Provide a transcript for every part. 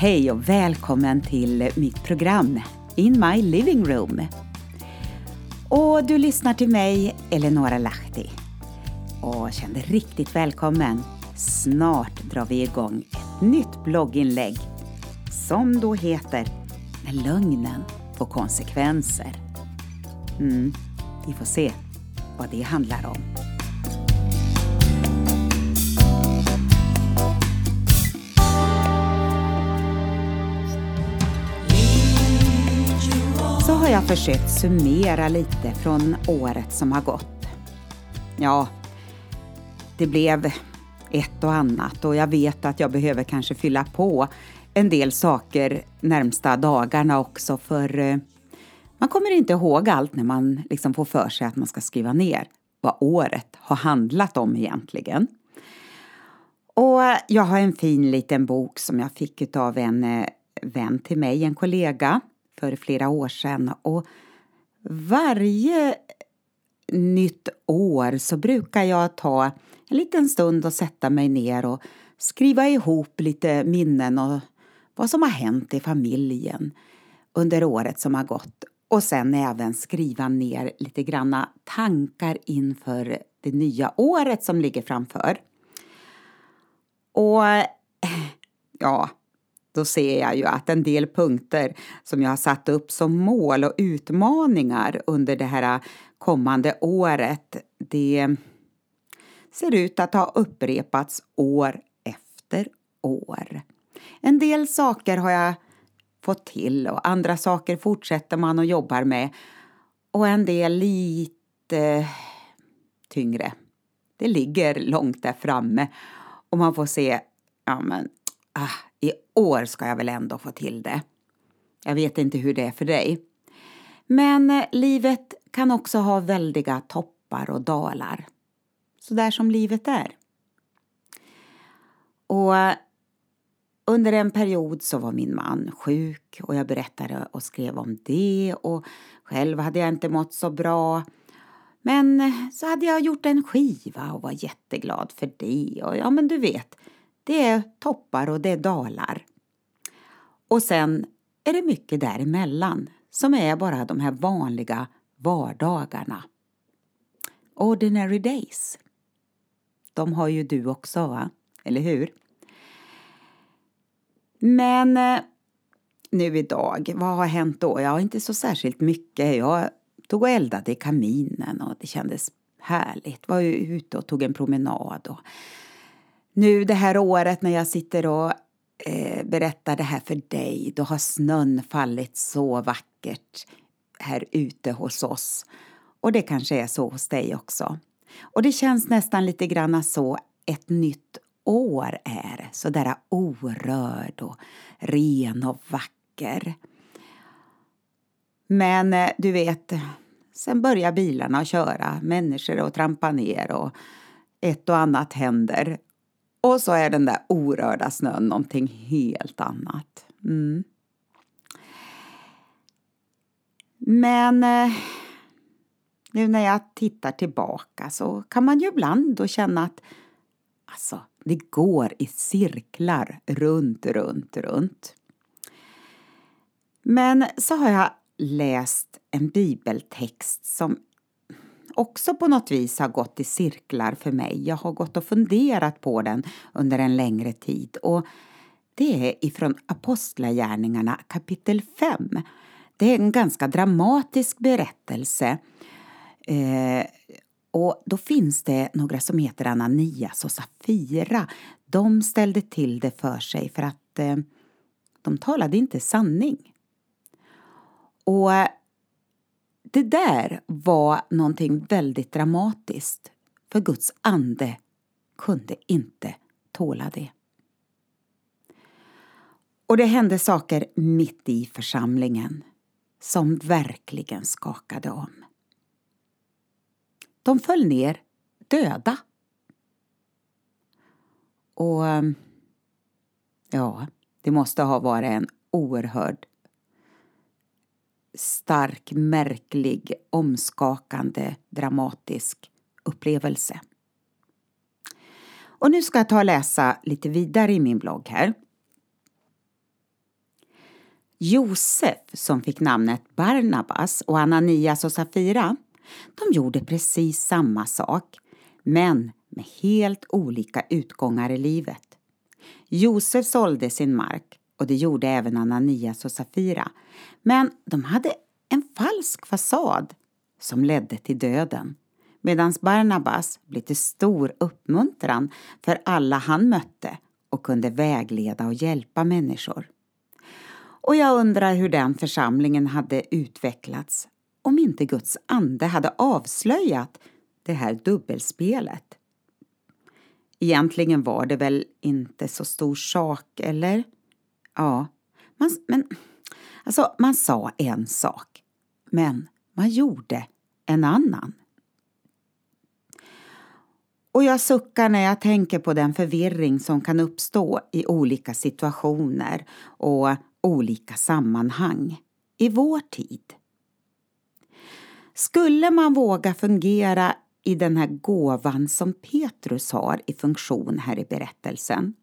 Hej och välkommen till mitt program In My Living Room. Och du lyssnar till mig, Eleonora Lahti. Och känn dig riktigt välkommen. Snart drar vi igång ett nytt blogginlägg som då heter När lögnen får konsekvenser. Mm, vi får se vad det handlar om. Så har jag försökt summera lite från året som har gått. Ja, det blev ett och annat och jag vet att jag behöver kanske fylla på en del saker närmsta dagarna också för eh, man kommer inte ihåg allt när man liksom får för sig att man ska skriva ner vad året har handlat om egentligen. Och jag har en fin liten bok som jag fick av en eh, vän till mig, en kollega, för flera år sedan. Och varje nytt år så brukar jag ta en liten stund och sätta mig ner och skriva ihop lite minnen och vad som har hänt i familjen under året som har gått och sen även skriva ner lite granna tankar inför det nya året som ligger framför. Och ja, då ser jag ju att en del punkter som jag har satt upp som mål och utmaningar under det här kommande året, det ser ut att ha upprepats år efter år. En del saker har jag fått till och andra saker fortsätter man och jobbar med. Och en del lite tyngre. Det ligger långt där framme och man får se, ja men, ah, år ska jag väl ändå få till det. Jag vet inte hur det är för dig. Men eh, livet kan också ha väldiga toppar och dalar. Så där som livet är. Och eh, under en period så var min man sjuk och jag berättade och skrev om det och själv hade jag inte mått så bra. Men eh, så hade jag gjort en skiva och var jätteglad för det och ja men du vet, det är toppar och det är dalar. Och sen är det mycket däremellan som är bara de här vanliga vardagarna. Ordinary days. De har ju du också va? Eller hur? Men eh, nu idag, vad har hänt då? Ja, inte så särskilt mycket. Jag tog och eldade i kaminen och det kändes härligt. Var ute och tog en promenad. Och nu det här året när jag sitter och eh, berättar det här för dig, då har snön fallit så vackert här ute hos oss. Och det kanske är så hos dig också. Och det känns nästan lite grann så ett nytt år är, så där orörd och ren och vacker. Men eh, du vet, sen börjar bilarna att köra, människor att trampa ner och ett och annat händer. Och så är den där orörda snön någonting helt annat. Mm. Men eh, nu när jag tittar tillbaka så kan man ju ibland då känna att alltså, det går i cirklar runt, runt, runt. Men så har jag läst en bibeltext som också på något vis har gått i cirklar för mig. Jag har gått och funderat på den under en längre tid och det är ifrån Apostlagärningarna kapitel 5. Det är en ganska dramatisk berättelse eh, och då finns det några som heter Ananias och Safira. De ställde till det för sig för att eh, de talade inte sanning. Och det där var någonting väldigt dramatiskt för Guds ande kunde inte tåla det. Och det hände saker mitt i församlingen som verkligen skakade om. De föll ner döda. Och ja, det måste ha varit en oerhörd stark, märklig, omskakande, dramatisk upplevelse. Och nu ska jag ta och läsa lite vidare i min blogg här. Josef, som fick namnet Barnabas, och Ananias och Safira, de gjorde precis samma sak, men med helt olika utgångar i livet. Josef sålde sin mark och det gjorde även Ananias och Safira, men de hade en falsk fasad som ledde till döden medan Barnabas blev till stor uppmuntran för alla han mötte och kunde vägleda och hjälpa människor. Och jag undrar hur den församlingen hade utvecklats om inte Guds ande hade avslöjat det här dubbelspelet. Egentligen var det väl inte så stor sak, eller? Ja, man, men alltså, man sa en sak, men man gjorde en annan. Och jag suckar när jag tänker på den förvirring som kan uppstå i olika situationer och olika sammanhang i vår tid. Skulle man våga fungera i den här gåvan som Petrus har i funktion här i berättelsen?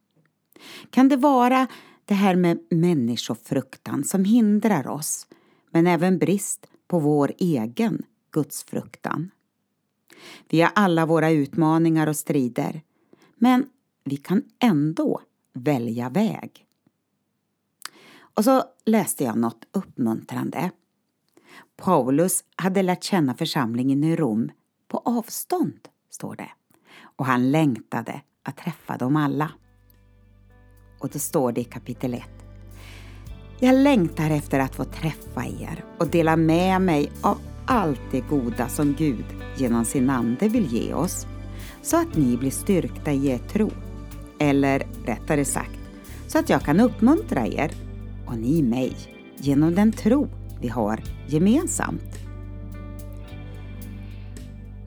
Kan det vara det här med människofruktan som hindrar oss, men även brist på vår egen gudsfruktan? Vi har alla våra utmaningar och strider, men vi kan ändå välja väg. Och så läste jag något uppmuntrande. Paulus hade lärt känna församlingen i Rom på avstånd, står det. Och han längtade att träffa dem alla. Och då står det i kapitel 1. Jag längtar efter att få träffa er och dela med mig av allt det goda som Gud genom sin Ande vill ge oss, så att ni blir styrkta i er tro. Eller rättare sagt, så att jag kan uppmuntra er och ni mig genom den tro vi har gemensamt.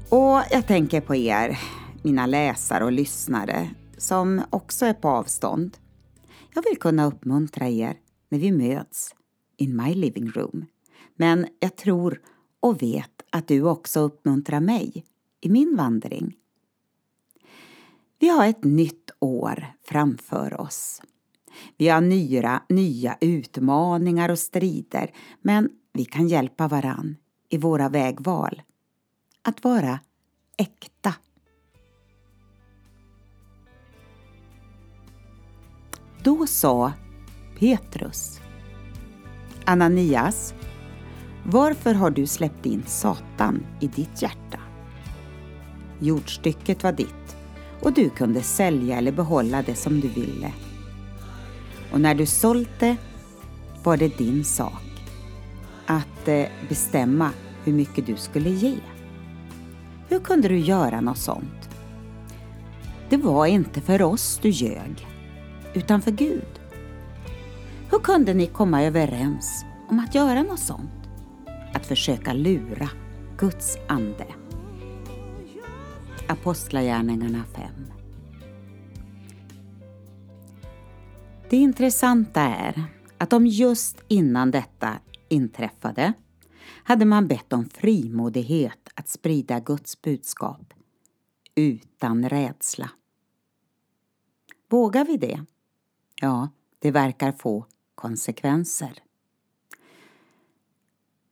Och jag tänker på er, mina läsare och lyssnare, som också är på avstånd. Jag vill kunna uppmuntra er när vi möts in my living room. Men jag tror och vet att du också uppmuntrar mig i min vandring. Vi har ett nytt år framför oss. Vi har nya, nya utmaningar och strider men vi kan hjälpa varann i våra vägval. Att vara äkta. Då sa Petrus Ananias, varför har du släppt in Satan i ditt hjärta? Jordstycket var ditt och du kunde sälja eller behålla det som du ville. Och när du sålt det var det din sak att eh, bestämma hur mycket du skulle ge. Hur kunde du göra något sånt? Det var inte för oss du ljög, utan för Gud. Hur kunde ni komma överens om att göra något sånt? Att försöka lura Guds ande. Apostlagärningarna 5 Det intressanta är att om just innan detta inträffade hade man bett om frimodighet att sprida Guds budskap utan rädsla. Vågar vi det? Ja, det verkar få konsekvenser.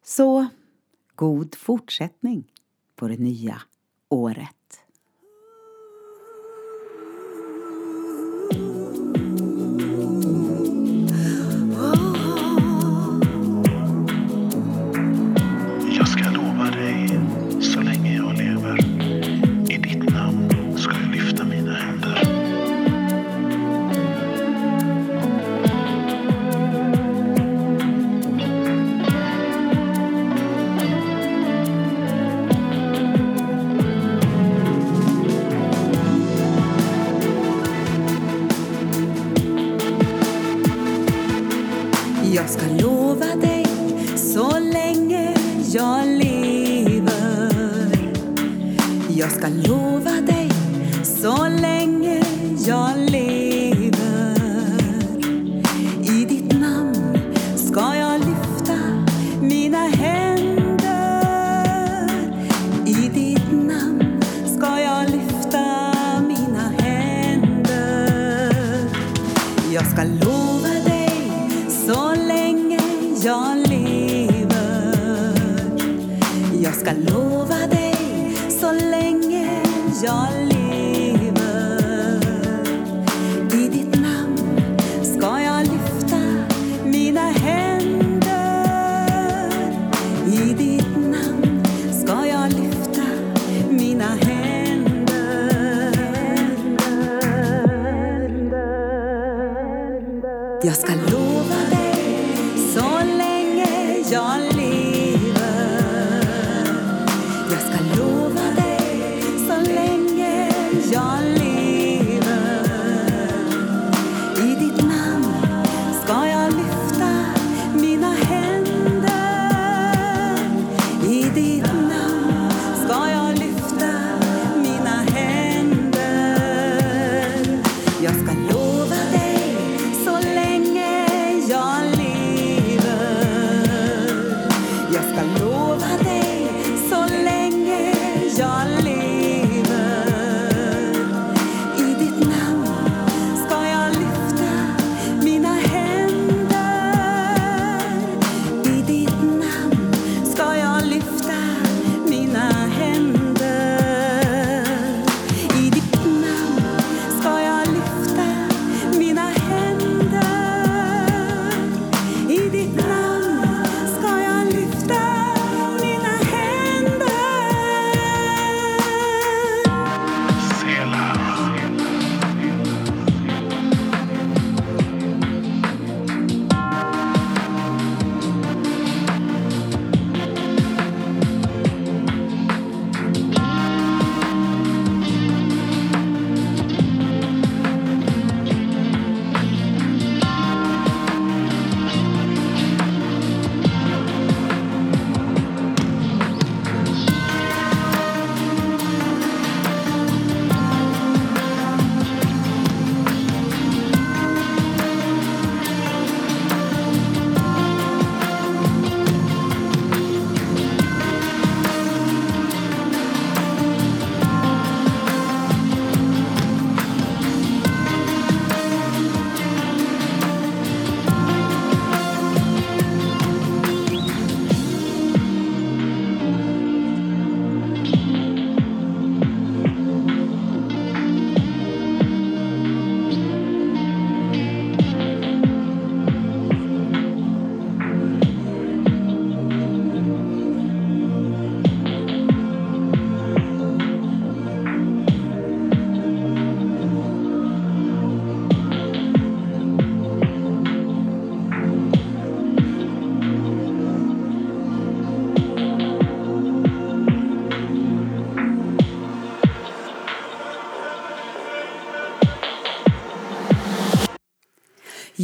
Så god fortsättning på det nya året.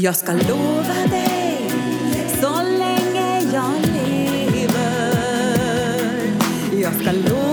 Jag ska lova dig så länge jag lever. Jag ska lova